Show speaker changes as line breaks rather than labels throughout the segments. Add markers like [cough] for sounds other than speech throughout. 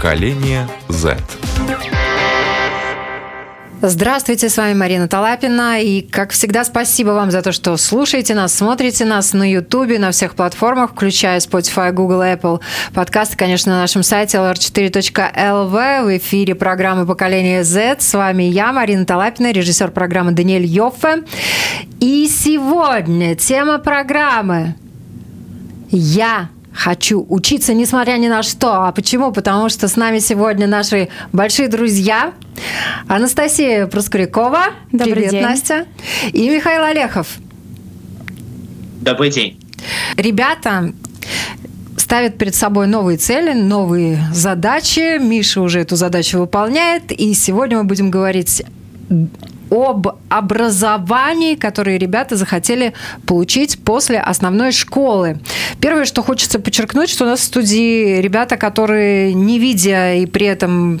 Поколение Z.
Здравствуйте, с вами Марина Талапина. И, как всегда, спасибо вам за то, что слушаете нас, смотрите нас на YouTube, на всех платформах, включая Spotify, Google, Apple. Подкасты, конечно, на нашем сайте lr4.lv. В эфире программы «Поколение Z». С вами я, Марина Талапина, режиссер программы Даниэль Йоффе. И сегодня тема программы «Я хочу учиться, несмотря ни на что. А почему? Потому что с нами сегодня наши большие друзья. Анастасия Проскурякова.
Добрый
Привет,
день.
Настя. И Михаил Олехов.
Добрый день.
Ребята ставят перед собой новые цели, новые задачи. Миша уже эту задачу выполняет. И сегодня мы будем говорить об образовании, которое ребята захотели получить после основной школы. Первое, что хочется подчеркнуть, что у нас в студии ребята, которые, не видя и при этом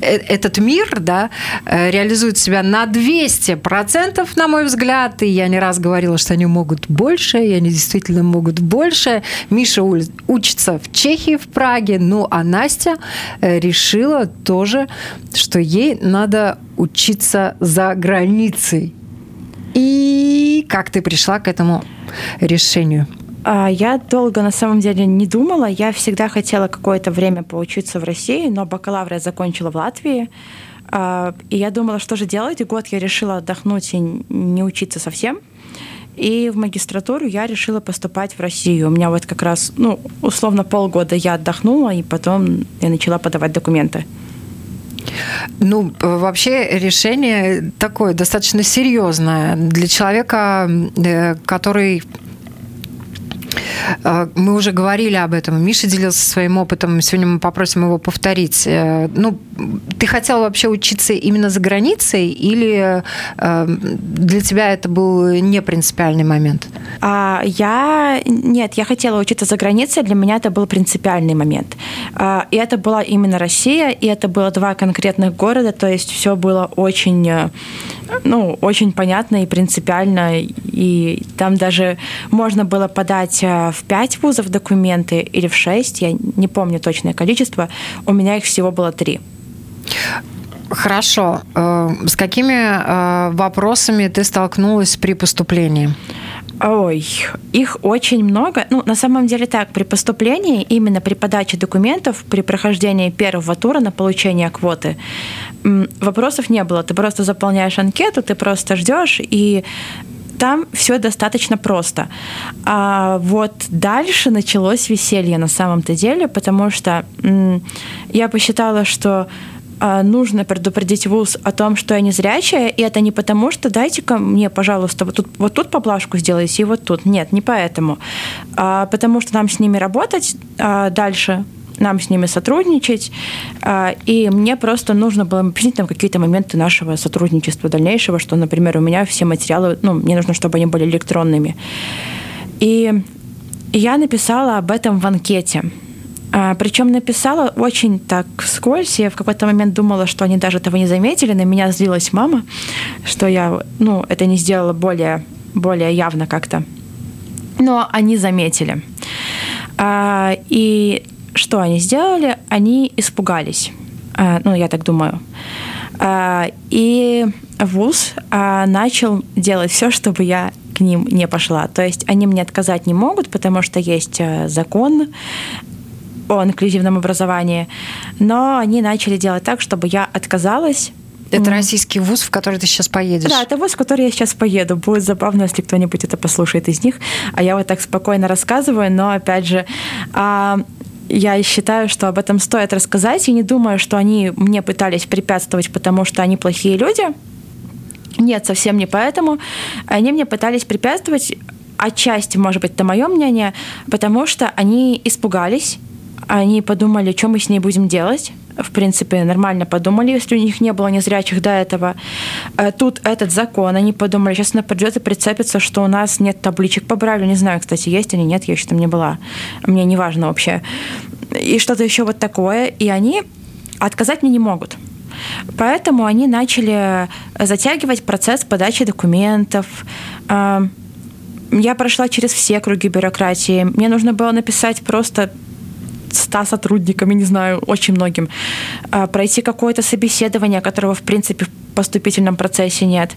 э- этот мир да, э, реализует себя на 200%, на мой взгляд. И я не раз говорила, что они могут больше, и они действительно могут больше. Миша учится в Чехии, в Праге, ну а Настя э, решила тоже, что ей надо учиться за границей. И как ты пришла к этому решению?
А, Я долго на самом деле не думала. Я всегда хотела какое-то время поучиться в России, но бакалавр я закончила в Латвии. А, И я думала, что же делать. И год я решила отдохнуть и не учиться совсем. И в магистратуру я решила поступать в Россию. У меня вот как раз, ну, условно полгода я отдохнула, и потом я начала подавать документы.
Ну, вообще решение такое достаточно серьезное для человека, э, который э, мы уже говорили об этом. Миша делился своим опытом. Сегодня мы попросим его повторить. Э, Ну, ты хотела вообще учиться именно за границей или э, для тебя это был не принципиальный момент?
А, я нет, я хотела учиться за границей. Для меня это был принципиальный момент. А, и это была именно Россия, и это было два конкретных города. То есть все было очень, э, ну, очень понятно и принципиально. И там даже можно было подать э, в пять вузов документы или в шесть. Я не помню точное количество. У меня их всего было три.
Хорошо. Э, С какими э, вопросами ты столкнулась при поступлении?
Ой, их очень много. Ну, на самом деле так, при поступлении, именно при подаче документов, при прохождении первого тура на получение квоты, вопросов не было. Ты просто заполняешь анкету, ты просто ждешь, и там все достаточно просто. А вот дальше началось веселье на самом-то деле, потому что я посчитала, что нужно предупредить вуз о том, что я незрячая, и это не потому, что дайте-ка мне, пожалуйста, вот тут, вот тут поблажку сделайте, и вот тут. Нет, не поэтому. А, потому что нам с ними работать а, дальше, нам с ними сотрудничать, а, и мне просто нужно было объяснить там какие-то моменты нашего сотрудничества дальнейшего, что, например, у меня все материалы, ну, мне нужно, чтобы они были электронными. И я написала об этом в анкете. А, причем написала очень так вскользь. Я в какой-то момент думала, что они даже этого не заметили. На меня злилась мама, что я ну, это не сделала более, более явно как-то. Но они заметили. А, и что они сделали? Они испугались. А, ну, я так думаю. А, и ВУЗ а, начал делать все, чтобы я к ним не пошла. То есть они мне отказать не могут, потому что есть а, закон о инклюзивном образовании, но они начали делать так, чтобы я отказалась.
Это российский вуз, в который ты сейчас поедешь.
Да, это вуз, в который я сейчас поеду. Будет забавно, если кто-нибудь это послушает из них. А я вот так спокойно рассказываю, но опять же, а, я считаю, что об этом стоит рассказать, и не думаю, что они мне пытались препятствовать, потому что они плохие люди. Нет, совсем не поэтому. Они мне пытались препятствовать, отчасти, может быть, это мое мнение, потому что они испугались, они подумали, что мы с ней будем делать. В принципе, нормально подумали, если у них не было незрячих до этого. Э, Тут этот закон, они подумали, сейчас она придет и прицепится, что у нас нет табличек по Брайлю. Не знаю, кстати, есть или нет, я еще там не была. Мне не важно вообще. И что-то еще вот такое. И они отказать мне не могут. Поэтому они начали затягивать процесс подачи документов. Э, Я прошла через все круги бюрократии. Мне нужно было написать просто 100 сотрудникам, я не знаю, очень многим, а, пройти какое-то собеседование, которого, в принципе, в поступительном процессе нет.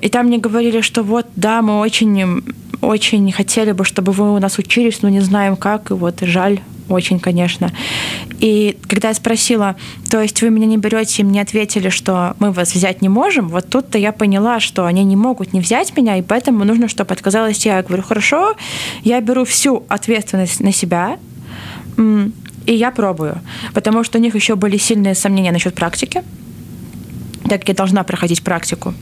И там мне говорили, что вот, да, мы очень, очень хотели бы, чтобы вы у нас учились, но не знаем как, и вот жаль, очень, конечно. И когда я спросила, то есть вы меня не берете, и мне ответили, что мы вас взять не можем, вот тут-то я поняла, что они не могут не взять меня, и поэтому нужно, чтобы отказалась я. Я говорю, хорошо, я беру всю ответственность на себя, и я пробую, потому что у них еще были сильные сомнения насчет практики так как я должна проходить практику.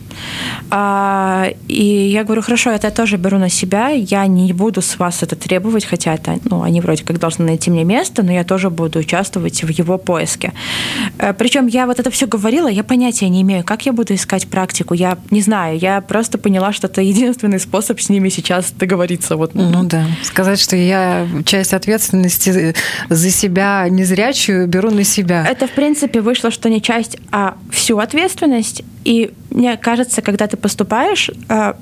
А, и я говорю, хорошо, это я тоже беру на себя, я не буду с вас это требовать, хотя это, ну, они вроде как должны найти мне место, но я тоже буду участвовать в его поиске. Э, Причем я вот это все говорила, я понятия не имею, как я буду искать практику, я не знаю, я просто поняла, что это единственный способ с ними сейчас договориться. Вот.
Ну да, сказать, что я часть ответственности за себя незрячую беру на себя.
Это, в принципе, вышло, что не часть, а всю ответственность ответственность. И мне кажется, когда ты поступаешь э,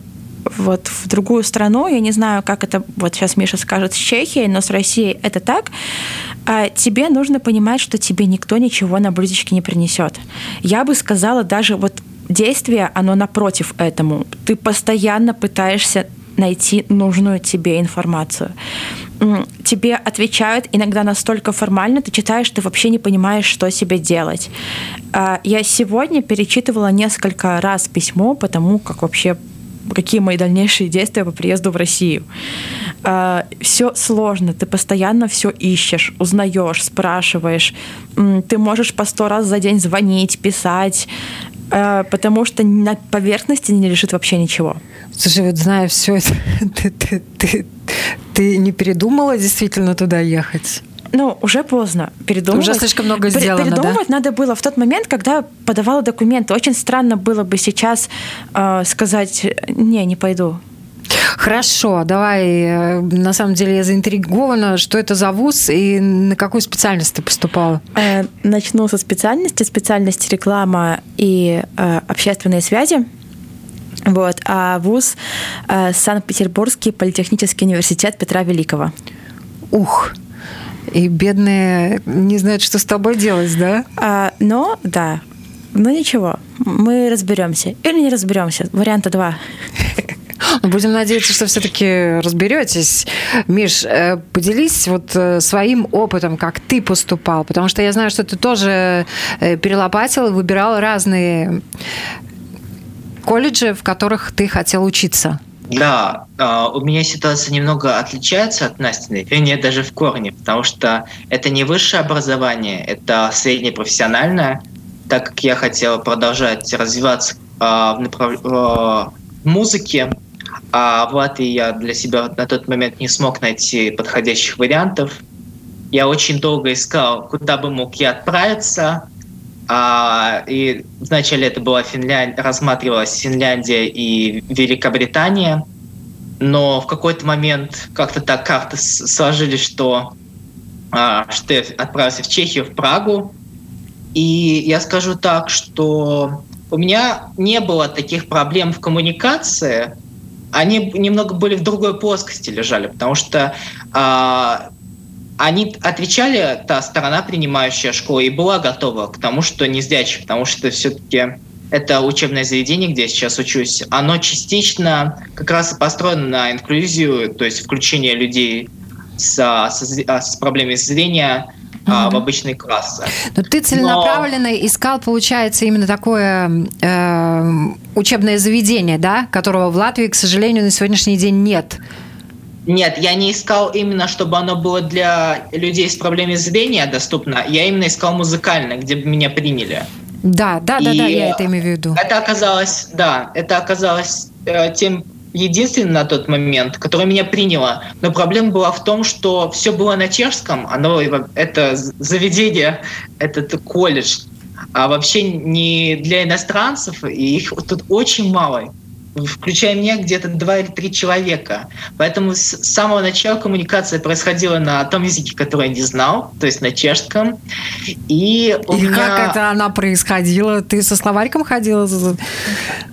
вот в другую страну, я не знаю, как это вот сейчас Миша скажет с Чехией, но с Россией это так, а тебе нужно понимать, что тебе никто ничего на блюдечке не принесет. Я бы сказала даже вот действие, оно напротив этому. Ты постоянно пытаешься найти нужную тебе информацию. Тебе отвечают иногда настолько формально, ты читаешь, ты вообще не понимаешь, что себе делать. А, я сегодня перечитывала несколько раз письмо, потому как вообще какие мои дальнейшие действия по приезду в Россию. А, все сложно, ты постоянно все ищешь, узнаешь, спрашиваешь. Ты можешь по сто раз за день звонить, писать, а, потому что на поверхности не лежит вообще ничего.
Слушай, вот зная все это, [laughs] ты, ты, ты, ты не передумала действительно туда ехать?
Ну, уже поздно передумывать.
Уже слишком много сделано,
Передумывать
да?
надо было в тот момент, когда подавала документы. Очень странно было бы сейчас э, сказать, не, не пойду.
Хорошо, давай. Э, на самом деле я заинтригована, что это за вуз и на какую специальность ты поступала?
Э, начну со специальности. Специальность реклама и э, общественные связи. Вот. А вуз э, Санкт-Петербургский политехнический университет Петра Великого.
Ух, и бедные не знают, что с тобой делать, да?
А, но, да. Ну ничего, мы разберемся. Или не разберемся. Варианта два. [laughs]
Будем надеяться, что все-таки разберетесь. Миш, э, поделись вот э, своим опытом, как ты поступал, потому что я знаю, что ты тоже э, перелопатил и выбирал разные колледжи, в которых ты хотел учиться.
Да, а, у меня ситуация немного отличается от Настиной, вернее, даже в корне, потому что это не высшее образование, это среднее профессиональное, так как я хотел продолжать развиваться а, в, направ... в музыке, а в Латвии я для себя на тот момент не смог найти подходящих вариантов. Я очень долго искал, куда бы мог я отправиться, а, и вначале это была Финляндия, рассматривалась Финляндия и Великобритания, но в какой-то момент как-то так карты сложились, что, а, что я отправился в Чехию, в Прагу. И я скажу так, что у меня не было таких проблем в коммуникации, они немного были в другой плоскости лежали, потому что а, они отвечали, та сторона, принимающая школу, и была готова к тому, что не сдячь, потому что все-таки это учебное заведение, где я сейчас учусь, оно частично как раз построено на инклюзию, то есть включение людей с, с, с проблемой зрения mm-hmm. в обычные классы.
Но ты целенаправленно Но... искал, получается, именно такое э, учебное заведение, да, которого в Латвии, к сожалению, на сегодняшний день нет.
Нет, я не искал именно, чтобы оно было для людей с проблемой зрения доступно. Я именно искал музыкальное, где бы меня приняли.
Да, да, да, да, я это имею в виду.
Это оказалось, да, это оказалось э, тем единственным на тот момент, которое меня приняло. Но проблема была в том, что все было на чешском, оно это заведение, [laughs] этот колледж, а вообще не для иностранцев, и их тут очень мало включая меня, где-то два или три человека. Поэтому с самого начала коммуникация происходила на том языке, который я не знал, то есть на чешском. И,
у и меня... как это она происходила? Ты со словариком ходила?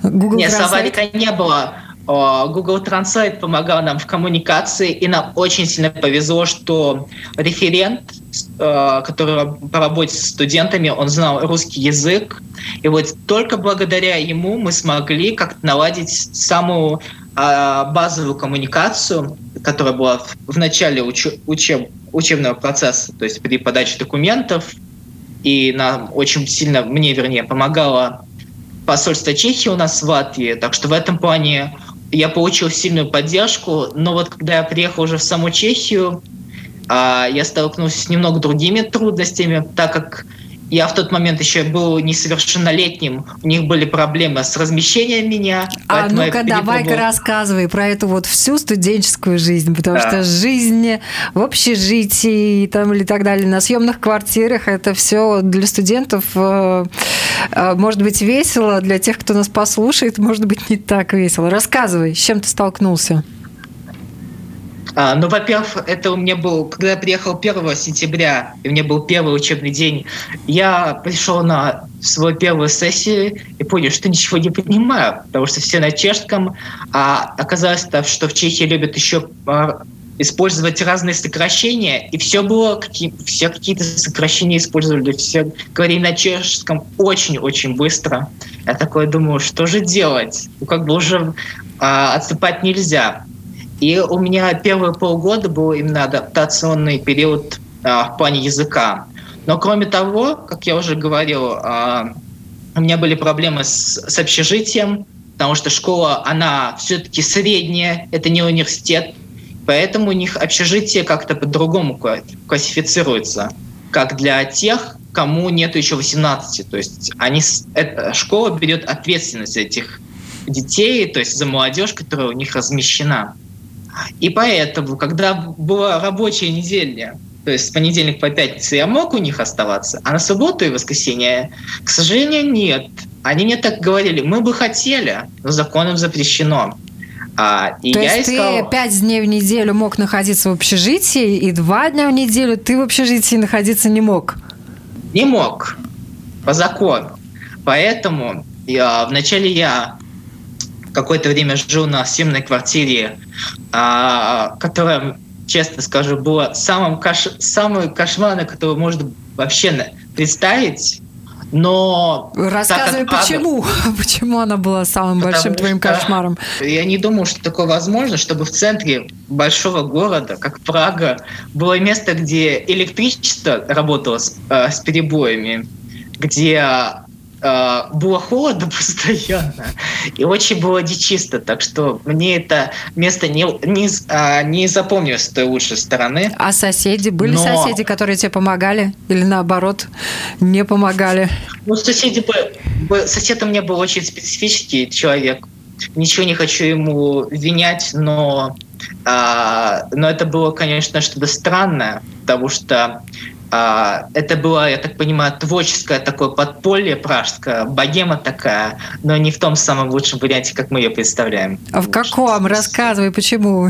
Google Нет, словарика не было. Google Translate помогал нам в коммуникации, и нам очень сильно повезло, что референт, который по работе с студентами, он знал русский язык, и вот только благодаря ему мы смогли как-то наладить самую базовую коммуникацию, которая была в начале учеб учебного процесса, то есть при подаче документов, и нам очень сильно, мне вернее, помогало посольство Чехии у нас в Латвии, так что в этом плане я получил сильную поддержку, но вот когда я приехал уже в саму Чехию, а, я столкнулся с немного другими трудностями, так как я в тот момент еще был несовершеннолетним, у них были проблемы с размещением меня.
А ну-ка, давай-ка рассказывай про эту вот всю студенческую жизнь, потому да. что жизнь в общежитии там, или так далее, на съемных квартирах, это все для студентов э, э, может быть весело, для тех, кто нас послушает, может быть не так весело. Рассказывай, с чем ты столкнулся?
А, ну, во-первых, это у меня был, когда я приехал 1 сентября, и у меня был первый учебный день, я пришел на свою первую сессию и понял, что ничего не понимаю, потому что все на чешском, а оказалось, что в Чехии любят еще а, использовать разные сокращения, и все было, какие, все какие-то сокращения использовали, все говорили на чешском очень-очень быстро. Я такой думаю, что же делать? Ну, как бы уже а, отступать нельзя. И у меня первые полгода был именно адаптационный период а, в плане языка. Но кроме того, как я уже говорил, а, у меня были проблемы с, с общежитием, потому что школа, она все-таки средняя, это не университет, поэтому у них общежитие как-то по-другому классифицируется, как для тех, кому нет еще 18. То есть они, эта школа берет ответственность этих детей, то есть за молодежь, которая у них размещена. И поэтому, когда была рабочая неделя, то есть с понедельника по пятницу я мог у них оставаться, а на субботу и воскресенье, к сожалению, нет. Они мне так говорили, мы бы хотели, но законом запрещено.
А, и То я есть искал... ты пять дней в неделю мог находиться в общежитии, и два дня в неделю ты в общежитии находиться не мог?
Не мог, по закону. Поэтому я, вначале я какое-то время жил на съемной квартире, а, которая, честно скажу, была самым кош... самой кошмарной, которую можно вообще представить. Но
рассказывай, почему, Ада, [laughs] почему она была самым большим твоим кошмаром?
Я не думаю, что такое возможно, чтобы в центре большого города, как Прага, было место, где электричество работало с, э, с перебоями, где было холодно [laughs] постоянно и очень было нечисто, так что мне это место не, не, э, не запомнилось с той лучшей стороны.
А соседи? Были Но... соседи, которые тебе помогали? Или наоборот, не помогали?
Ну, соседи. Сосед у меня был очень специфический человек. Ничего не хочу ему винять, но, а, но это было, конечно, что-то странное, потому что а, это было, я так понимаю, творческое такое подполье пражское, богема такая, но не в том самом лучшем варианте, как мы ее представляем.
А в каком? Рассказывай, почему?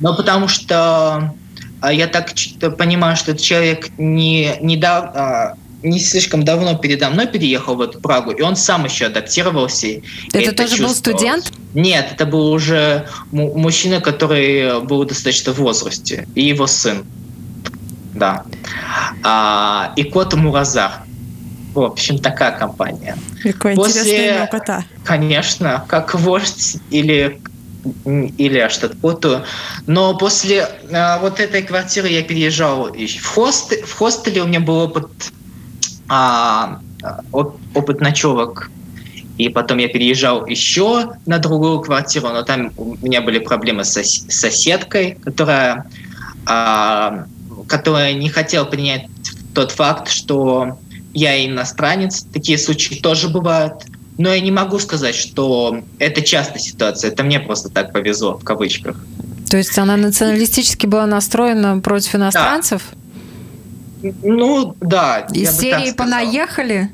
Ну, потому что а, я так понимаю, что человек не, не, дав, не слишком давно передо мной переехал в эту Прагу, и он сам еще адаптировался.
Это, это тоже был студент?
Нет, это был уже мужчина, который был достаточно в возрасте, и его сын да. А, и кот Муразар. В общем, такая компания.
Какое После, интересное имя кота.
Конечно, как вождь или или что-то путаю. Но после а, вот этой квартиры я переезжал в, хост, в хостеле, у меня был опыт, а, опыт ночевок. И потом я переезжал еще на другую квартиру, но там у меня были проблемы с соседкой, которая а, которая не хотела принять тот факт, что я иностранец. Такие случаи тоже бывают. Но я не могу сказать, что это частая ситуация. Это мне просто так повезло, в кавычках.
То есть она националистически была настроена против иностранцев?
Да. Ну, да.
Из серии «Понаехали»?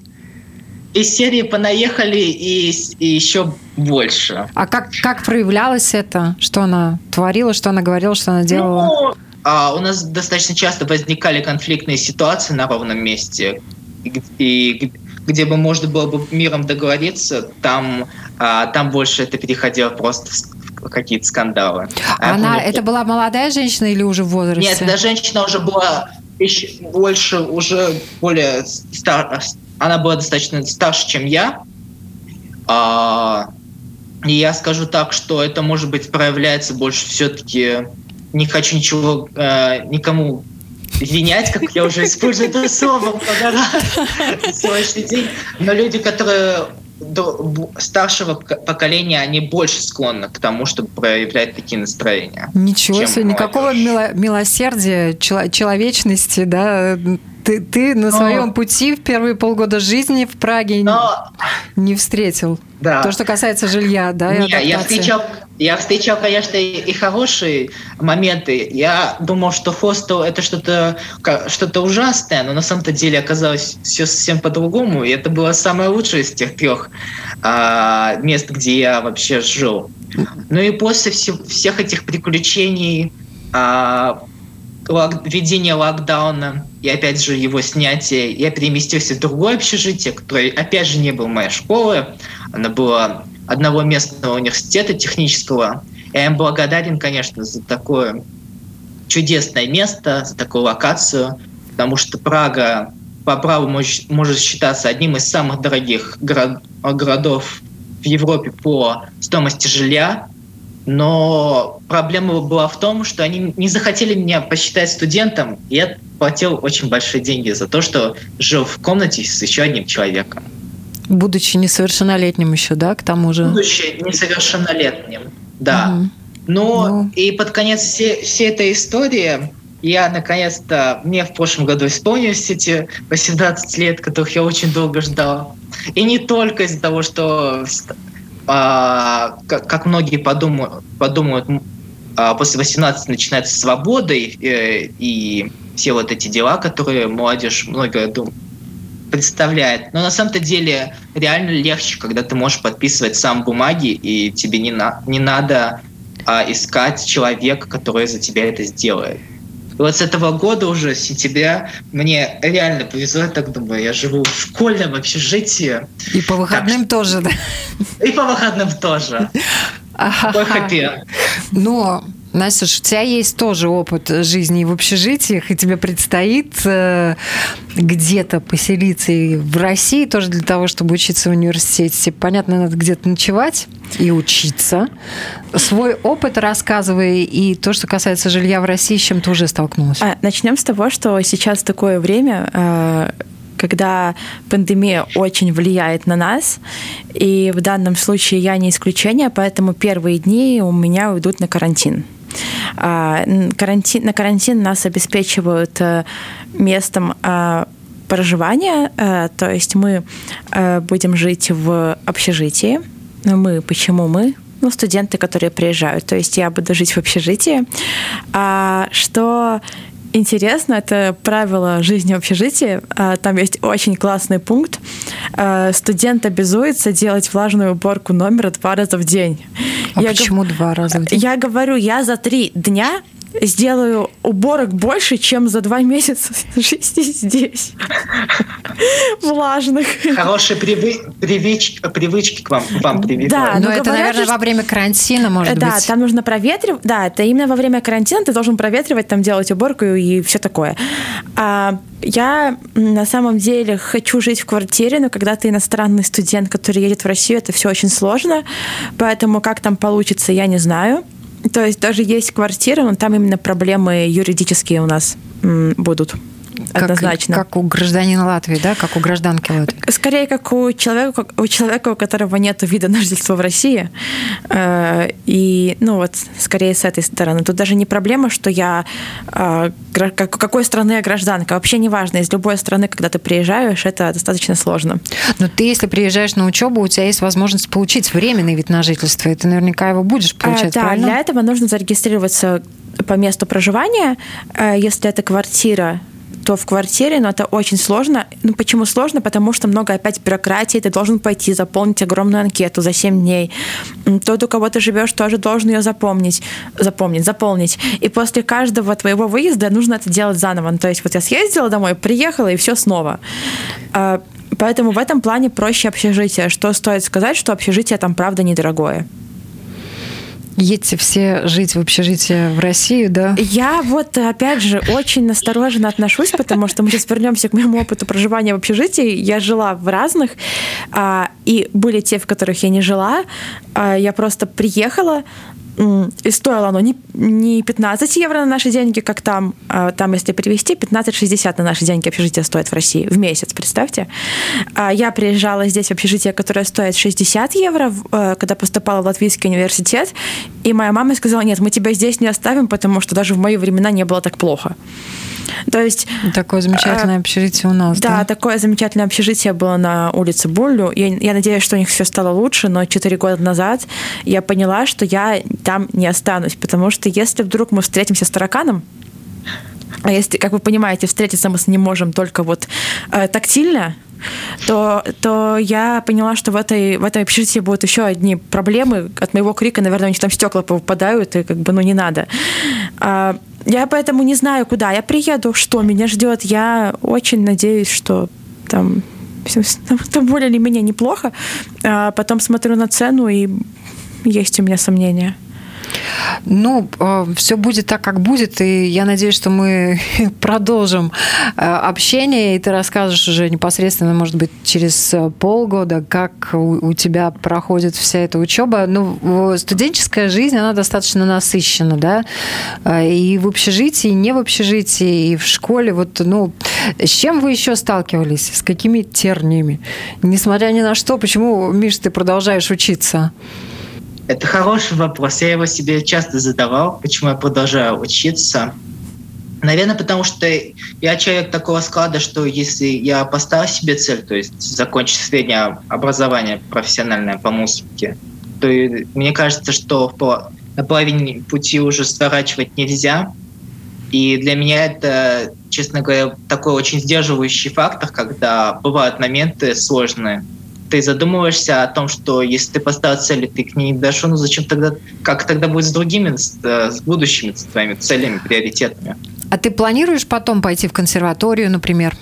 Из серии «Понаехали» и, и еще больше.
А как, как проявлялось это? Что она творила, что она говорила, что она делала? Ну,
а у нас достаточно часто возникали конфликтные ситуации на ровном месте, и где бы можно было бы миром договориться, там а, там больше это переходило просто в какие-то скандалы.
А Она, помню, это была молодая женщина или уже в возрасте?
Нет, эта женщина уже была еще больше, уже более стар, она была достаточно старше, чем я. А, и я скажу так, что это, может быть, проявляется больше все-таки... Не хочу ничего э, никому винять, как я уже использую это слово много раз сегодняшний день. Но люди, которые старшего поколения, они больше склонны к тому, чтобы проявлять такие настроения.
Ничего себе, никакого милосердия, человечности, да, ты, ты на Но... своем пути в первые полгода жизни в Праге Но... не встретил. Да. То, что касается жилья, да?
Не, я встречал, я встречал, конечно, и хорошие моменты. Я думал, что хостел это что-то что ужасное, но на самом-то деле оказалось все совсем по-другому. И это было самое лучшее из тех трех а, мест, где я вообще жил. Ну и после всех, всех этих приключений а, введение локдауна и опять же его снятие, я переместился в другое общежитие, которое опять же не было моей школы, она была одного местного университета технического. Я им благодарен, конечно, за такое чудесное место, за такую локацию, потому что Прага по праву может, может считаться одним из самых дорогих город, городов в Европе по стоимости жилья но проблема была в том, что они не захотели меня посчитать студентом, и я платил очень большие деньги за то, что жил в комнате с еще одним человеком.
Будучи несовершеннолетним еще, да, к тому же?
Будучи несовершеннолетним, да. Угу. Но ну... и под конец всей, всей этой истории я наконец-то, мне в прошлом году исполнились эти 18 лет, которых я очень долго ждал. И не только из-за того, что а, как, как многие подумают, подумают а, после 18 начинается свобода и, э, и все вот эти дела, которые молодежь много дум, представляет. Но на самом-то деле реально легче, когда ты можешь подписывать сам бумаги, и тебе не, на, не надо а, искать человека, который за тебя это сделает. И вот с этого года уже, с сентября, мне реально повезло, я так думаю, я живу в школьном общежитии.
И по выходным так, тоже, да?
И по выходным тоже. Какой
Но Настя, у тебя есть тоже опыт жизни в общежитиях, и тебе предстоит э, где-то поселиться и в России тоже для того, чтобы учиться в университете. Понятно, надо где-то ночевать и учиться. Свой опыт рассказывай, и то, что касается жилья в России, с чем ты уже столкнулась. А,
начнем с того, что сейчас такое время, э, когда пандемия очень влияет на нас, и в данном случае я не исключение, поэтому первые дни у меня уйдут на карантин. А, карантин, на карантин нас обеспечивают э, местом а, проживания, э, то есть мы э, будем жить в общежитии. Мы, почему мы? Ну, студенты, которые приезжают. То есть я буду жить в общежитии. А, что интересно, это правило жизни в общежитии. А, там есть очень классный пункт. А, студент обязуется делать влажную уборку номера два раза в день.
А я почему г... два раза в день?
Я говорю, я за три дня сделаю уборок больше, чем за два месяца [laughs] жизни здесь. Влажных.
Хорошие привы... привыч... привычки к вам, вам прививают.
Да, но, но это, наверное, во время карантина, может
да,
быть.
Да, там нужно проветривать. Да, это именно во время карантина ты должен проветривать, там делать уборку и все такое. А я на самом деле хочу жить в квартире, но когда ты иностранный студент, который едет в Россию, это все очень сложно. Поэтому как там получится, я не знаю. То есть даже есть квартира, но там именно проблемы юридические у нас будут. Однозначно.
Как, как у гражданина Латвии, да, как у гражданки Латвии.
Скорее, как у человека, у человека, у которого нет вида на жительство в России. Э, и, ну вот, скорее с этой стороны. Тут даже не проблема, что я э, какой страны я гражданка. Вообще не важно. Из любой страны, когда ты приезжаешь, это достаточно сложно.
Но ты, если приезжаешь на учебу, у тебя есть возможность получить временный вид на жительство, и ты наверняка его будешь получать,
а, да,
правильно?
для этого нужно зарегистрироваться по месту проживания. Если это квартира, то в квартире, но это очень сложно. Ну, почему сложно? Потому что много опять бюрократии, ты должен пойти заполнить огромную анкету за 7 дней. Тот, у кого ты живешь, тоже должен ее запомнить, запомнить, заполнить. И после каждого твоего выезда нужно это делать заново. Ну, то есть вот я съездила домой, приехала, и все снова. А, Поэтому в этом плане проще общежитие. Что стоит сказать, что общежитие там правда недорогое
едете все жить в общежитии в Россию, да?
Я вот, опять же, очень настороженно отношусь, потому что мы сейчас вернемся к моему опыту проживания в общежитии. Я жила в разных, а, и были те, в которых я не жила. А, я просто приехала, и стоило оно не, не 15 евро на наши деньги, как там. А там, если перевести, 15-60 на наши деньги общежитие стоит в России в месяц, представьте. А я приезжала здесь в общежитие, которое стоит 60 евро, э, когда поступала в Латвийский университет, и моя мама сказала, нет, мы тебя здесь не оставим, потому что даже в мои времена не было так плохо. То есть...
Такое замечательное а, общежитие у нас,
да? Да, такое замечательное общежитие было на улице Буллю. Я, я надеюсь, что у них все стало лучше, но 4 года назад я поняла, что я там не останусь, потому что если вдруг мы встретимся с тараканом, а если, как вы понимаете, встретиться мы с ним можем только вот э, тактильно, то, то я поняла, что в этой, в этой общежитии будут еще одни проблемы. От моего крика, наверное, у них там стекла повыпадают, и как бы, ну, не надо. А, я поэтому не знаю, куда я приеду, что меня ждет. Я очень надеюсь, что там [laughs] там более или менее неплохо. А потом смотрю на цену, и есть у меня сомнения.
Ну, э, все будет так, как будет, и я надеюсь, что мы [laughs] продолжим э, общение, и ты расскажешь уже непосредственно, может быть, через э, полгода, как у тебя проходит вся эта учеба. Ну, студенческая жизнь, она достаточно насыщена, да, и в общежитии, и не в общежитии, и в школе. Вот, ну, с чем вы еще сталкивались? С какими терниями? Несмотря ни на что, почему, Миш, ты продолжаешь учиться?
Это хороший вопрос. Я его себе часто задавал, почему я продолжаю учиться. Наверное, потому что я человек такого склада, что если я поставил себе цель, то есть закончить среднее образование профессиональное по музыке, то мне кажется, что на половине пути уже сворачивать нельзя. И для меня это, честно говоря, такой очень сдерживающий фактор, когда бывают моменты сложные, ты задумываешься о том, что если ты поставил цели, ты к ней не дошел, ну зачем тогда, как тогда будет с другими, с, э, с будущими с твоими целями, приоритетами?
А ты планируешь потом пойти в консерваторию, например?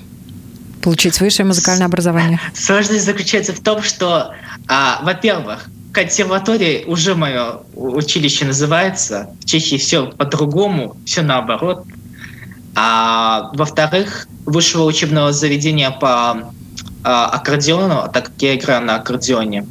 Получить высшее музыкальное образование?
Сложность заключается в том, что, а, во-первых, консерватория уже мое училище называется. В Чехии все по-другому, все наоборот. А во-вторых, высшего учебного заведения по аккордеону, так как я играю на аккордеоне,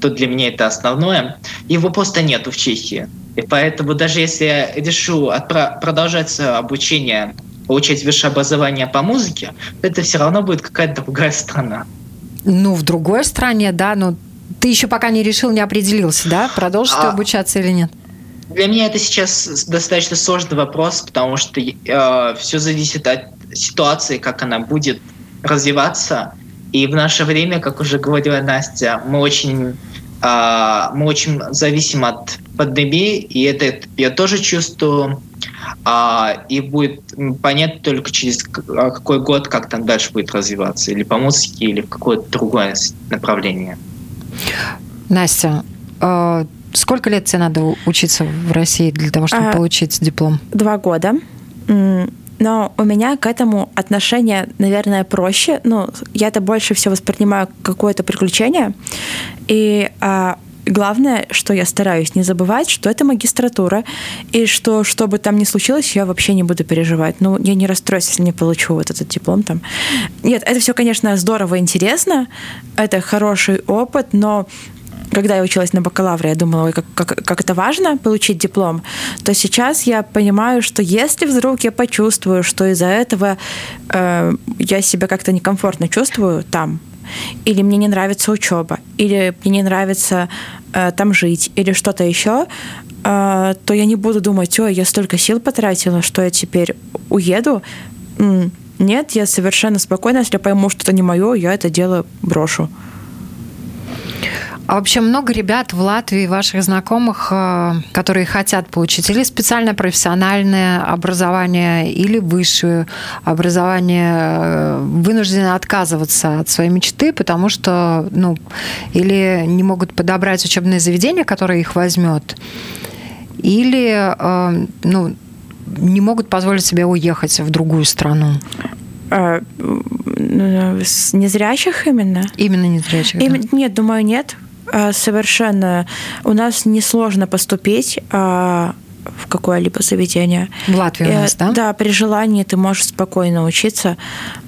то для меня это основное. Его просто нету в Чехии. И поэтому даже если я решу продолжать обучение, получать высшее образование по музыке, это все равно будет какая-то другая страна.
Ну, в другой стране, да, но ты еще пока не решил, не определился, да, продолжишь а, ты обучаться или нет?
Для меня это сейчас достаточно сложный вопрос, потому что э, все зависит от ситуации, как она будет развиваться. И в наше время, как уже говорила Настя, мы очень, э, мы очень зависим от пандемии, и это я тоже чувствую. А, и будет понятно только через а, какой год, как там дальше будет развиваться, или по музыке, или в какое-то другое направление.
Настя, э, сколько лет тебе надо учиться в России для того, чтобы а, получить диплом?
Два года. Но у меня к этому отношение, наверное, проще. Ну, я это больше всего воспринимаю как какое-то приключение. И а, главное, что я стараюсь не забывать, что это магистратура, и что, что бы там ни случилось, я вообще не буду переживать. Ну, я не расстроюсь, если не получу вот этот диплом там. Нет, это все, конечно, здорово интересно, это хороший опыт, но когда я училась на бакалавре, я думала, ой, как, как, как это важно получить диплом, то сейчас я понимаю, что если вдруг я почувствую, что из-за этого э, я себя как-то некомфортно чувствую там, или мне не нравится учеба, или мне не нравится э, там жить, или что-то еще, э, то я не буду думать, ой, я столько сил потратила, что я теперь уеду. Нет, я совершенно спокойно, если я пойму, что это не мое, я это дело брошу.
А вообще много ребят в Латвии, ваших знакомых, э, которые хотят получить или специальное профессиональное образование, или высшее образование, э, вынуждены отказываться от своей мечты, потому что, ну, или не могут подобрать учебное заведение, которое их возьмет, или, э, ну, не могут позволить себе уехать в другую страну.
Незрячих именно?
Именно незрячих, Им...
да. Нет, думаю, нет. А, совершенно. У нас несложно поступить а, в какое-либо заведение.
В Латвии у нас, да?
Да, при желании ты можешь спокойно учиться.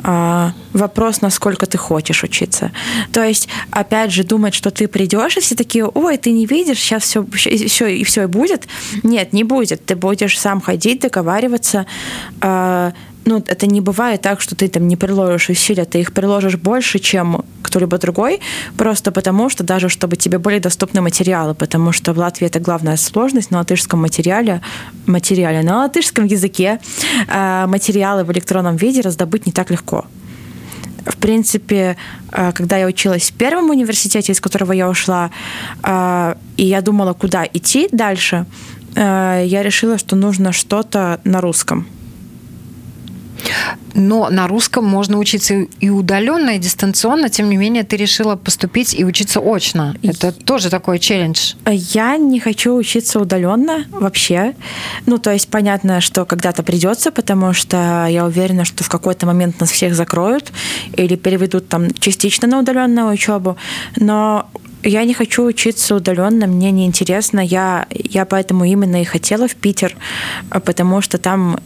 А, вопрос, насколько ты хочешь учиться. То есть, опять же, думать, что ты придешь, и все такие, ой, ты не видишь, сейчас все, все и все и будет. Нет, не будет. Ты будешь сам ходить, договариваться ну, это не бывает так, что ты там не приложишь усилия, ты их приложишь больше, чем кто-либо другой, просто потому что даже чтобы тебе были доступны материалы, потому что в Латвии это главная сложность на латышском материале, материале на латышском языке э, материалы в электронном виде раздобыть не так легко. В принципе, э, когда я училась в первом университете, из которого я ушла, э, и я думала, куда идти дальше, я решила, что нужно что-то на русском
но на русском можно учиться и удаленно, и дистанционно. Тем не менее, ты решила поступить и учиться очно. Это и... тоже такой челлендж.
Я не хочу учиться удаленно вообще. Ну, то есть понятно, что когда-то придется, потому что я уверена, что в какой-то момент нас всех закроют или переведут там частично на удаленную учебу. Но я не хочу учиться удаленно, мне неинтересно. Я, я поэтому именно и хотела в Питер, потому что там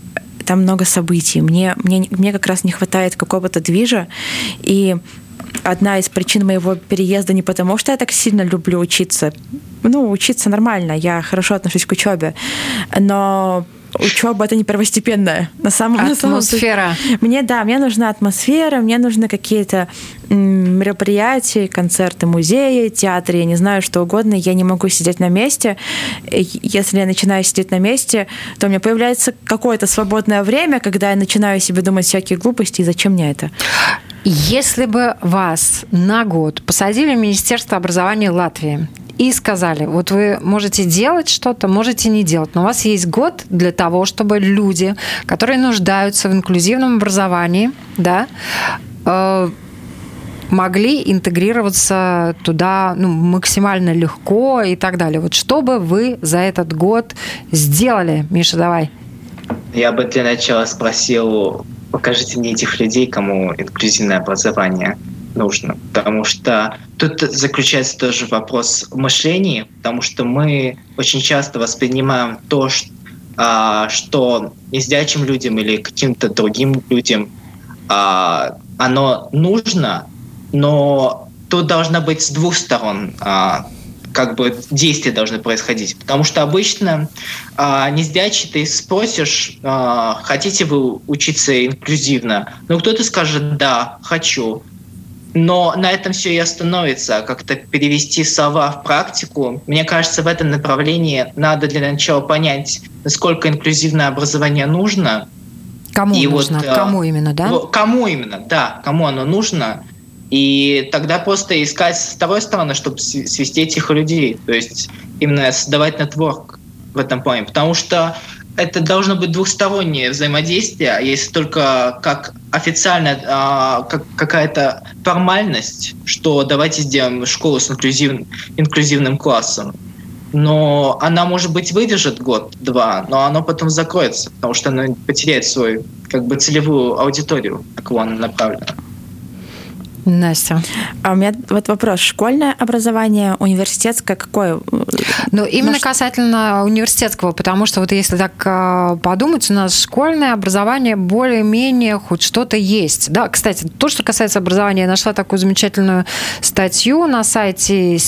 там много событий. Мне, мне, мне как раз не хватает какого-то движа, и одна из причин моего переезда не потому, что я так сильно люблю учиться. Ну, учиться нормально, я хорошо отношусь к учебе, но учеба это не первостепенная.
На самом, атмосфера.
На самом мне, да, мне нужна атмосфера, мне нужны какие-то мероприятия, концерты, музеи, театры, я не знаю, что угодно. Я не могу сидеть на месте. Если я начинаю сидеть на месте, то у меня появляется какое-то свободное время, когда я начинаю себе думать всякие глупости, и зачем мне это?
Если бы вас на год посадили в Министерство образования Латвии, и сказали, вот вы можете делать что-то, можете не делать, но у вас есть год для того, чтобы люди, которые нуждаются в инклюзивном образовании, да, э, могли интегрироваться туда ну, максимально легко и так далее. Вот что бы вы за этот год сделали? Миша, давай.
Я бы для начала спросил, покажите мне этих людей, кому инклюзивное образование нужно, потому что тут заключается тоже вопрос мышления, потому что мы очень часто воспринимаем то, что, а, что незрячим людям или каким-то другим людям а, оно нужно, но тут должно быть с двух сторон а, как бы действия должны происходить. Потому что обычно а, незрячий ты спросишь, а, хотите вы учиться инклюзивно? Ну, кто-то скажет, да, хочу. Но на этом все и остановится. Как-то перевести слова в практику. Мне кажется, в этом направлении надо для начала понять, насколько инклюзивное образование нужно.
Кому и нужно? Вот, кому именно, да?
Кому именно, да. Кому оно нужно. И тогда просто искать с второй стороны, чтобы свести этих людей. То есть именно создавать нетворк в этом плане. Потому что это должно быть двухстороннее взаимодействие, а если только как официальная а, как какая-то формальность, что давайте сделаем школу с инклюзив, инклюзивным классом. Но она, может быть, выдержит год-два, но оно потом закроется, потому что она потеряет свою как бы целевую аудиторию, на кого она направлена.
Настя. А у меня вот вопрос. Школьное образование, университетское какое?
Ну, именно Может... касательно университетского, потому что вот если так а, подумать, у нас школьное образование более-менее хоть что-то есть. Да, кстати, то, что касается образования, я нашла такую замечательную статью на сайте э,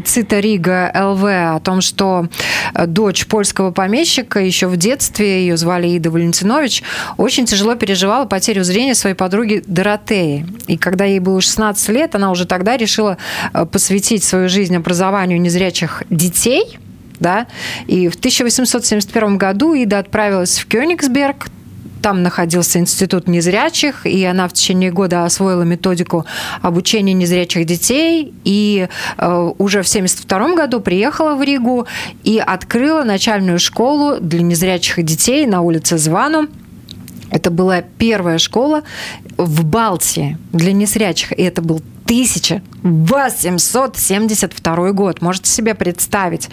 Цита Рига ЛВ о том, что э, дочь польского помещика еще в детстве, ее звали Ида Валентинович, очень тяжело переживала потерю зрения своей подруги Доротеи. И когда ей было было 16 лет, она уже тогда решила э, посвятить свою жизнь образованию незрячих детей. Да? И в 1871 году Ида отправилась в Кёнигсберг, там находился институт незрячих, и она в течение года освоила методику обучения незрячих детей, и э, уже в 1972 году приехала в Ригу и открыла начальную школу для незрячих детей на улице Звану это была первая школа в Балтии для незрячих, и это был 1872 год, можете себе представить.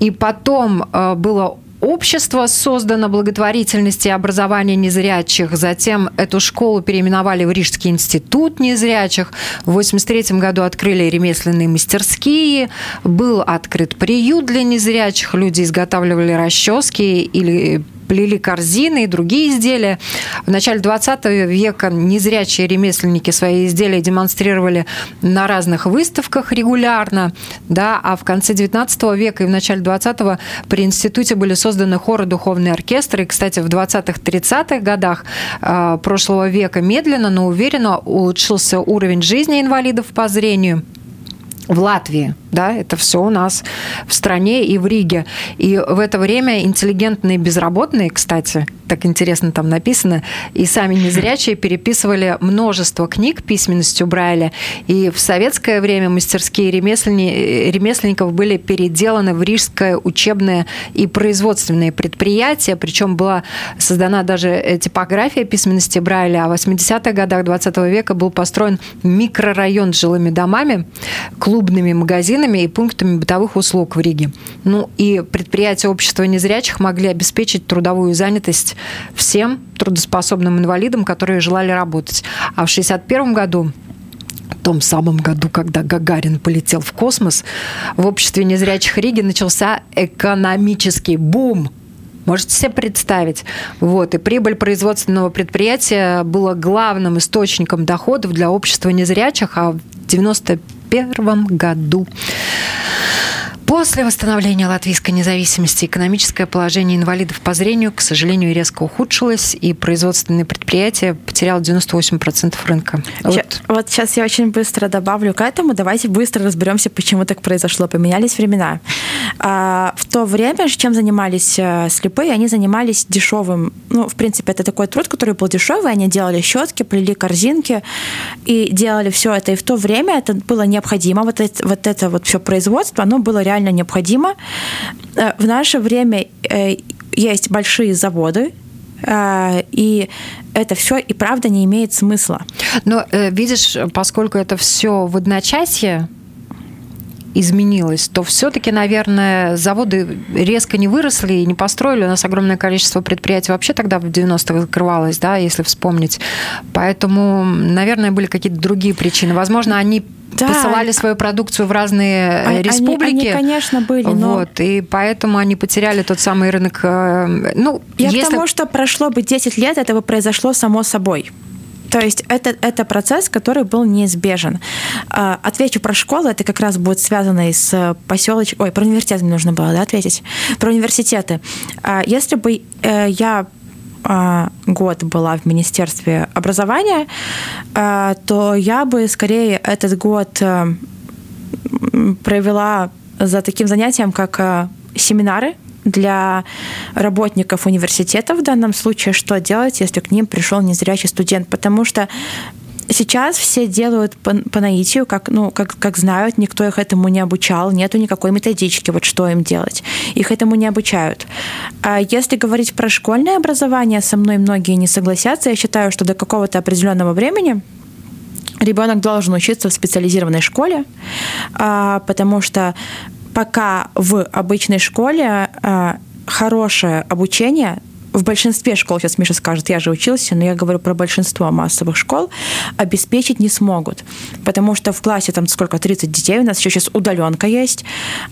И потом э, было общество создано благотворительности и образования незрячих. Затем эту школу переименовали в Рижский институт незрячих. В 1983 году открыли ремесленные мастерские. Был открыт приют для незрячих. Люди изготавливали расчески или плели корзины и другие изделия. В начале 20 века незрячие ремесленники свои изделия демонстрировали на разных выставках регулярно, да, а в конце 19 века и в начале 20 при институте были созданы хоры духовные оркестры. И, кстати, в 20-30-х годах э, прошлого века медленно, но уверенно улучшился уровень жизни инвалидов по зрению в Латвии, да, это все у нас в стране и в Риге. И в это время интеллигентные безработные, кстати, так интересно там написано, и сами незрячие переписывали множество книг письменностью Брайля. И в советское время мастерские ремесленни, ремесленников были переделаны в рижское учебное и производственное предприятие, причем была создана даже типография письменности Брайля, а в 80-х годах 20 века был построен микрорайон с жилыми домами, клуб клубными магазинами и пунктами бытовых услуг в Риге. Ну и предприятия общества незрячих могли обеспечить трудовую занятость всем трудоспособным инвалидам, которые желали работать. А в 1961 году в том самом году, когда Гагарин полетел в космос, в обществе незрячих Риги начался экономический бум. Можете себе представить? Вот. И прибыль производственного предприятия была главным источником доходов для общества незрячих, а в 1991 году После восстановления латвийской независимости экономическое положение инвалидов по зрению, к сожалению, резко ухудшилось, и производственные предприятия потеряло 98% рынка.
Вот. вот сейчас я очень быстро добавлю к этому. Давайте быстро разберемся, почему так произошло. Поменялись времена. А, в то время, чем занимались э, слепые, они занимались дешевым. Ну, в принципе, это такой труд, который был дешевый. Они делали щетки, плели корзинки и делали все это. И в то время это было необходимо. Вот это вот, это вот все производство, оно было реально реально необходимо. Э, в наше время э, есть большие заводы, э, и это все и правда не имеет смысла.
Но видишь, поскольку это все в одночасье, изменилось, то все-таки, наверное, заводы резко не выросли и не построили. У нас огромное количество предприятий вообще тогда в 90-х закрывалось, да, если вспомнить. Поэтому, наверное, были какие-то другие причины. Возможно, они да. посылали свою продукцию в разные э, они, республики.
Они, конечно, были, но...
Вот, и поэтому они потеряли тот самый рынок. Э, ну,
Я если... к тому, что прошло бы 10 лет, этого произошло само собой. То есть это, это процесс, который был неизбежен. А, отвечу про школу, это как раз будет связано и с поселочком... Ой, про университеты мне нужно было да, ответить. Про университеты. А, если бы э, я а, год была в Министерстве образования, то я бы скорее этот год э, провела за таким занятием, как э, семинары для работников университета в данном случае, что делать, если к ним пришел незрячий студент, потому что Сейчас все делают по, по наитию, как, ну, как, как знают, никто их этому не обучал, нету никакой методички, вот что им делать. Их этому не обучают. А если говорить про школьное образование, со мной многие не согласятся. Я считаю, что до какого-то определенного времени ребенок должен учиться в специализированной школе, а, потому что пока в обычной школе а, хорошее обучение в большинстве школ, сейчас Миша скажет, я же учился, но я говорю про большинство массовых школ, обеспечить не смогут. Потому что в классе там сколько, 30 детей, у нас еще сейчас удаленка есть.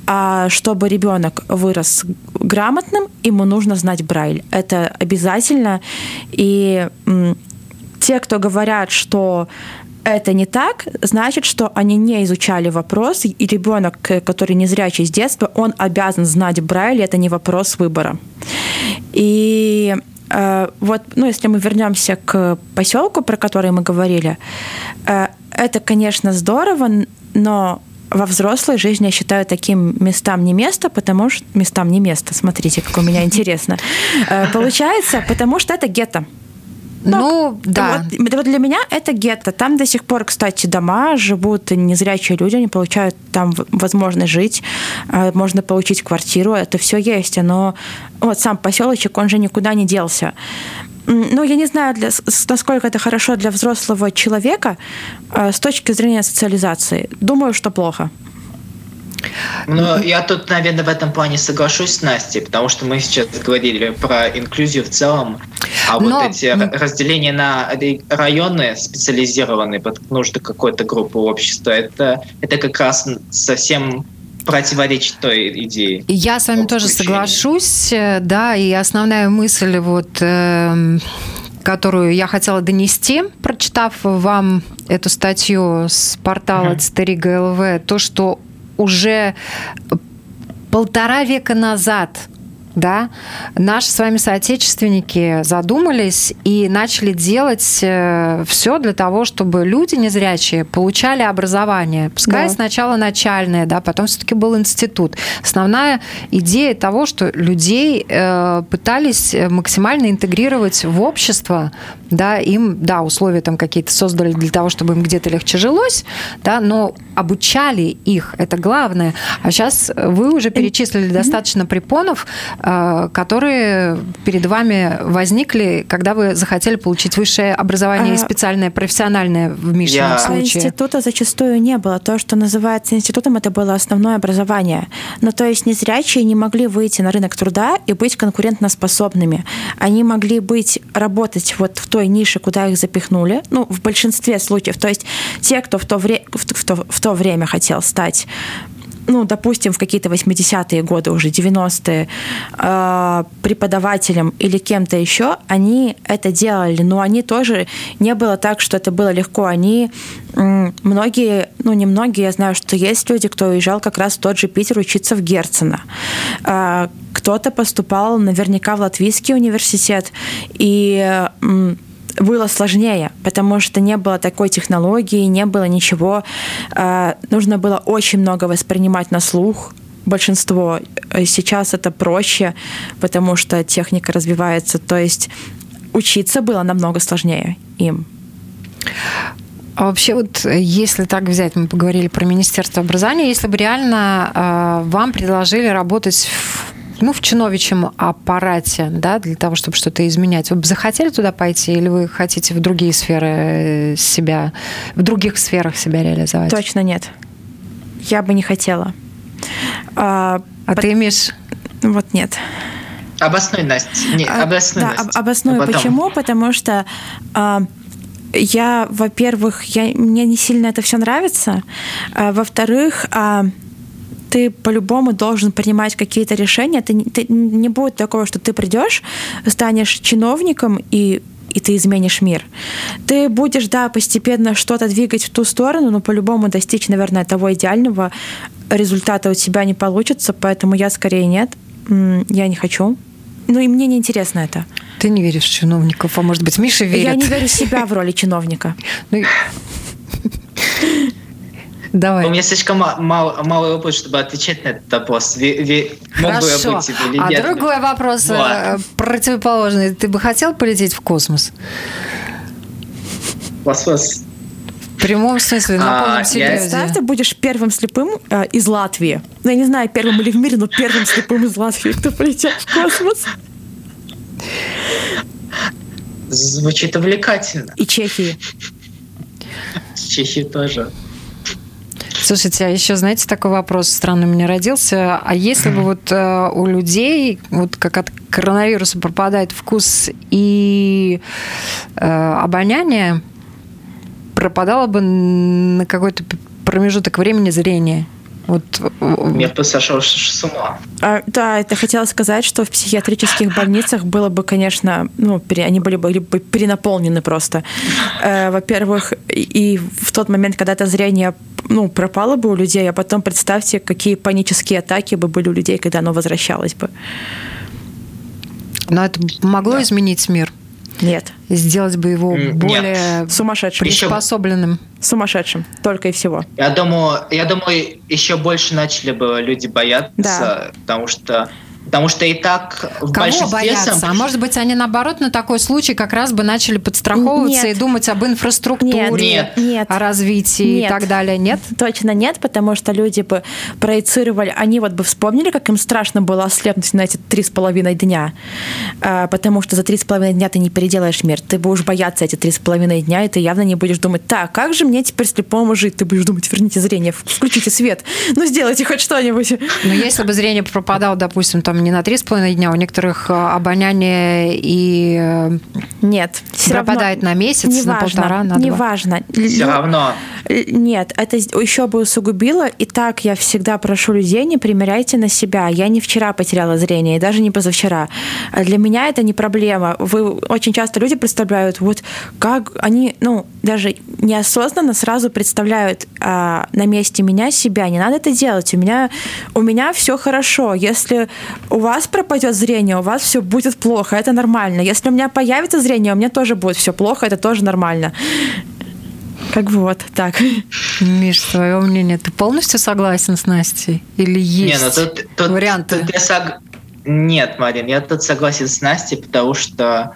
А чтобы ребенок вырос грамотным, ему нужно знать Брайль. Это обязательно. И те, кто говорят, что это не так, значит, что они не изучали вопрос, и ребенок, который незрячий с детства, он обязан знать Брайль, это не вопрос выбора. И э, вот, ну, если мы вернемся к поселку, про который мы говорили, э, это, конечно, здорово, но во взрослой жизни я считаю таким местам не место, потому что местам не место. Смотрите, как у меня интересно. Э, получается, потому что это гетто.
Ну, ну да.
Вот, вот для меня это гетто. Там до сих пор, кстати, дома, живут незрячие люди, они получают там возможность жить, а, можно получить квартиру, это все есть. Но вот сам поселочек, он же никуда не делся. Ну, я не знаю, для, насколько это хорошо для взрослого человека а, с точки зрения социализации. Думаю, что плохо.
Ну, я тут, наверное, в этом плане соглашусь с Настей, потому что мы сейчас говорили про инклюзию в целом, а Но... вот эти разделения на районы специализированные под нужды какой-то группы общества, это, это как раз совсем противоречит той идее.
Я с вами тоже соглашусь, э, да, и основная мысль вот э, которую я хотела донести, прочитав вам эту статью с портала Цитарига ЛВ, то, что уже полтора века назад да, наши с вами соотечественники задумались и начали делать э, все для того, чтобы люди незрячие получали образование. Пускай да. сначала начальное, да, потом все-таки был институт. Основная идея того, что людей э, пытались максимально интегрировать в общество, да, им, да, условия там какие-то создали для того, чтобы им где-то легче жилось, да, но обучали их, это главное. А сейчас вы уже перечислили достаточно препонов, э, которые перед вами возникли, когда вы захотели получить высшее образование а... и специальное профессиональное в Мишином Я... случае.
А института зачастую не было. То, что называется институтом, это было основное образование. Но то есть незрячие не могли выйти на рынок труда и быть конкурентоспособными. Они могли быть, работать вот в той нише, куда их запихнули, ну, в большинстве случаев. То есть те, кто в то, вре- в, в, в то время хотел стать ну, допустим, в какие-то 80-е годы, уже 90-е, э, преподавателем или кем-то еще, они это делали, но они тоже не было так, что это было легко. Они многие, ну не многие, я знаю, что есть люди, кто уезжал как раз в тот же Питер учиться в Герцена. Э, кто-то поступал наверняка в Латвийский университет, и было сложнее, потому что не было такой технологии, не было ничего. А, нужно было очень много воспринимать на слух, большинство. Сейчас это проще, потому что техника развивается. То есть учиться было намного сложнее им.
А вообще вот, если так взять, мы поговорили про Министерство образования, если бы реально э, вам предложили работать в ну, в чиновичьем аппарате, да, для того, чтобы что-то изменять. Вы бы захотели туда пойти или вы хотите в другие сферы э, себя, в других сферах себя реализовать?
Точно нет. Я бы не хотела.
А, а по... ты имеешь...
Вот нет.
Обоснуй, Настя. Не, а, обоснуй,
да, Настя. обоснуй. А Почему? Потому что а, я, во-первых, я, мне не сильно это все нравится. А, во-вторых, а, ты по-любому должен принимать какие-то решения. Ты, ты, не будет такого, что ты придешь, станешь чиновником и и ты изменишь мир. Ты будешь, да, постепенно что-то двигать в ту сторону, но по-любому достичь, наверное, того идеального результата у тебя не получится, поэтому я скорее нет, я не хочу. Ну и мне не интересно это.
Ты не веришь в чиновников, а может быть, Миша верит?
Я не верю в себя в роли чиновника. [laughs]
Давай.
У меня слишком мало, мало опыта, чтобы отвечать на этот вопрос. Ви, ви,
Хорошо. Мог бы я быть или а другой вопрос вот. Э, противоположный. Ты бы хотел полететь в космос?
Космос?
В прямом смысле, на полном а, серьезе.
Представь, ты будешь первым слепым э, из Латвии. Ну, я не знаю, первым или в мире, но первым слепым из Латвии, кто полетел в космос.
Звучит увлекательно.
И Чехии.
Чехии тоже.
Слушайте, а еще, знаете, такой вопрос странный у меня родился. А если бы вот э, у людей, вот как от коронавируса пропадает вкус и э, обоняние, пропадало бы на какой-то промежуток времени зрение? Вот...
Я бы сошел с ума.
А, да, это хотела сказать, что в психиатрических [laughs] больницах было бы, конечно, ну, пере, они были бы, были бы перенаполнены просто. Э, во-первых, и в тот момент, когда это зрение ну, пропало бы у людей, а потом представьте, какие панические атаки бы были у людей, когда оно возвращалось бы.
Но это могло да. изменить мир?
Нет.
Сделать бы его Нет. более
сумасшедшим,
приспособленным.
Сумасшедшим, только и всего.
Я думаю, я думаю, еще больше начали бы люди бояться, да. потому что Потому что и так в
Кого
большинстве
боятся?
сам-
А может быть, они наоборот на такой случай как раз бы начали подстраховываться
Нет.
и думать об инфраструктуре,
Нет.
Нет.
о развитии и
Нет.
так далее. Нет?
Точно нет, потому что люди бы проецировали, они вот бы вспомнили, как им страшно было ослепнуть на эти три с половиной дня, А, потому что за три с половиной дня ты не переделаешь мир, ты будешь бояться эти три с половиной дня, и ты явно не будешь думать, так, как же мне теперь слепому жить? Ты будешь думать, верните зрение, включите свет, ну сделайте хоть что-нибудь.
Но если бы зрение пропадало, допустим, там не на три с половиной дня, у некоторых э, обоняние и э,
Нет,
пропадает
равно
на месяц, на
неважно,
полтора, на два.
Неважно.
Все равно.
Э, Нет, это еще бы усугубило. И так я всегда прошу людей, не примеряйте на себя. Я не вчера потеряла зрение, и даже не позавчера. А Для меня это не проблема. Вы очень часто люди представляют, вот как они, ну, даже неосознанно сразу представляют а, на месте меня себя. Не надо это делать. У меня, у меня все хорошо. Если у вас пропадет зрение, у вас все будет плохо. Это нормально. Если у меня появится зрение, у меня тоже будет все плохо. Это тоже нормально. Как бы вот так.
Миш, твое мнение, ты полностью согласен с Настей? Или есть
Не, ну тут, тут,
варианты?
тут я сог- Нет, Марин, я тут согласен с Настей, потому что,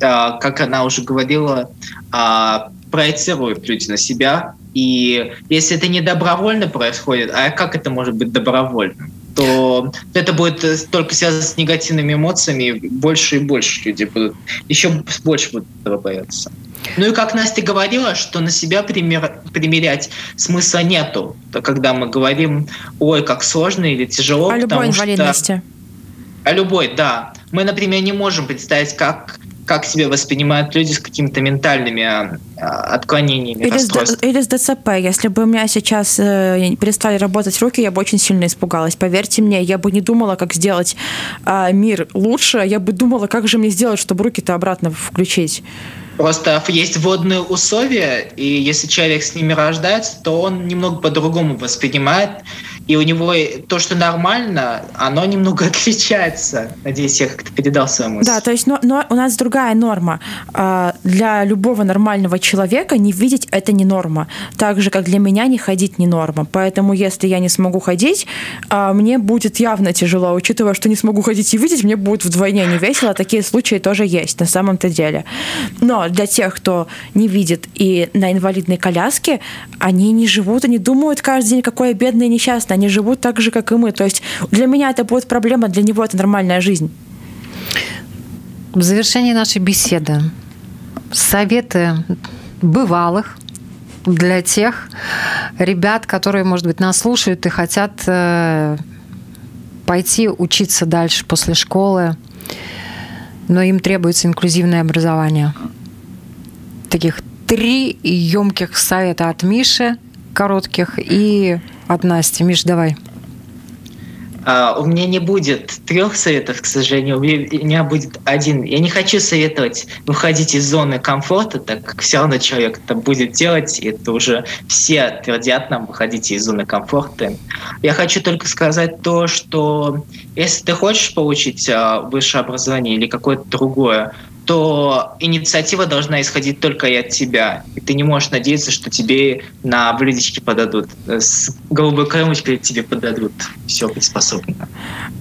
а, как она уже говорила, а, проецируют люди на себя. И если это не добровольно происходит, а как это может быть добровольно? То это будет э, только связано с негативными эмоциями, больше и больше люди будут, еще больше будут этого бояться. Ну и как Настя говорила, что на себя пример, примерять смысла нету, когда мы говорим, ой, как сложно или тяжело.
О любой инвалидности.
Что, о любой, да. Мы, например, не можем представить, как как себя воспринимают люди с какими-то ментальными а, отклонениями,
или с, или с ДЦП. Если бы у меня сейчас э, перестали работать руки, я бы очень сильно испугалась. Поверьте мне, я бы не думала, как сделать э, мир лучше, я бы думала, как же мне сделать, чтобы руки-то обратно включить.
Просто есть водные условия, и если человек с ними рождается, то он немного по-другому воспринимает, и у него то, что нормально, оно немного [laughs] отличается. Надеюсь, я как-то передал свою мысль.
Да, то есть но, но у нас другая норма. Для любого нормального человека не видеть это не норма. Так же, как для меня не ходить не норма. Поэтому если я не смогу ходить, мне будет явно тяжело. Учитывая, что не смогу ходить и видеть, мне будет вдвойне не весело. Такие случаи тоже есть на самом-то деле. Но для тех, кто не видит и на инвалидной коляске, они не живут, они думают каждый день, бедный и несчастный. Они живут так же, как и мы. То есть для меня это будет проблема, для него это нормальная жизнь.
В завершении нашей беседы советы бывалых для тех ребят, которые, может быть, нас слушают и хотят э, пойти учиться дальше после школы, но им требуется инклюзивное образование. Таких три емких совета от Миши, коротких, и от Насти. Миш, давай.
Uh, у меня не будет трех советов, к сожалению, у меня будет один. Я не хочу советовать выходить из зоны комфорта, так как все равно человек это будет делать, и это уже все твердят нам, выходите из зоны комфорта. Я хочу только сказать то, что если ты хочешь получить uh, высшее образование или какое-то другое, то инициатива должна исходить только и от тебя. И ты не можешь надеяться, что тебе на блюдечке подадут. С голубой кремочкой тебе подадут. Все приспособлено.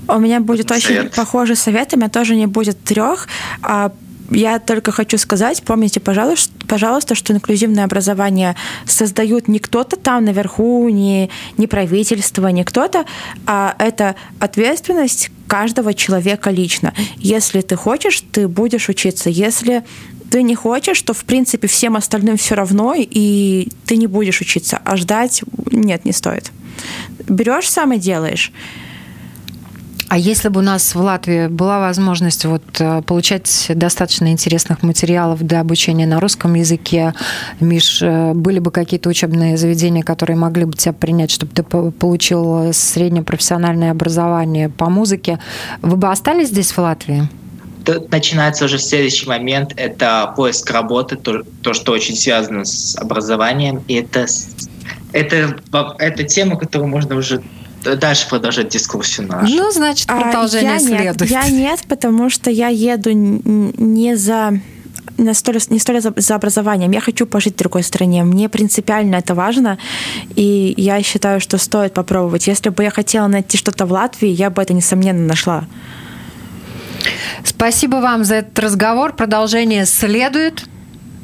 У меня будет очень совет. похожий совет. У меня тоже не будет трех. А я только хочу сказать, помните, пожалуйста, пожалуйста, что инклюзивное образование создают не кто-то там наверху, не, не правительство, не кто-то, а это ответственность каждого человека лично. Если ты хочешь, ты будешь учиться. Если ты не хочешь, то в принципе всем остальным все равно, и ты не будешь учиться. А ждать нет, не стоит. Берешь сам и делаешь.
А если бы у нас в Латвии была возможность вот получать достаточно интересных материалов для обучения на русском языке, Миш, были бы какие-то учебные заведения, которые могли бы тебя принять, чтобы ты получил среднее профессиональное образование по музыке, вы бы остались здесь в Латвии?
Тут начинается уже следующий момент, это поиск работы, то, то что очень связано с образованием, и это, это, это тема, которую можно уже дальше продолжать дискуссию нашу.
Ну, значит, продолжение
а я
следует.
Нет, я нет, потому что я еду не за не столь, не столь за, за образованием. Я хочу пожить в другой стране. Мне принципиально это важно, и я считаю, что стоит попробовать. Если бы я хотела найти что-то в Латвии, я бы это, несомненно, нашла.
Спасибо вам за этот разговор. Продолжение следует.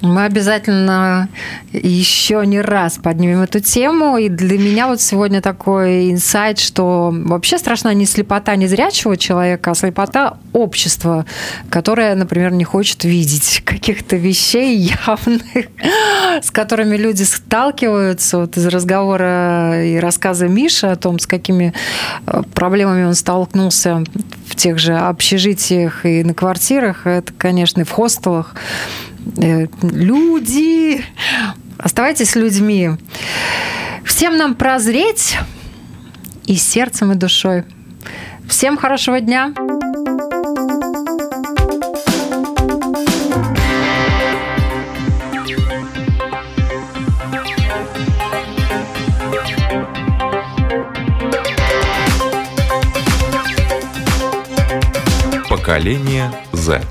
Мы обязательно еще не раз поднимем эту тему. И для меня вот сегодня такой инсайт, что вообще страшна не слепота незрячего человека, а слепота общества, которое, например, не хочет видеть [laughs] каких-то вещей явных, с которыми люди сталкиваются. Вот из разговора и рассказа Миши о том, с какими э, проблемами он столкнулся в тех же общежитиях и на квартирах, это, конечно, и в хостелах. Э, люди, оставайтесь людьми. Всем нам прозреть и сердцем, и душой. Всем хорошего дня!
Поколение Z.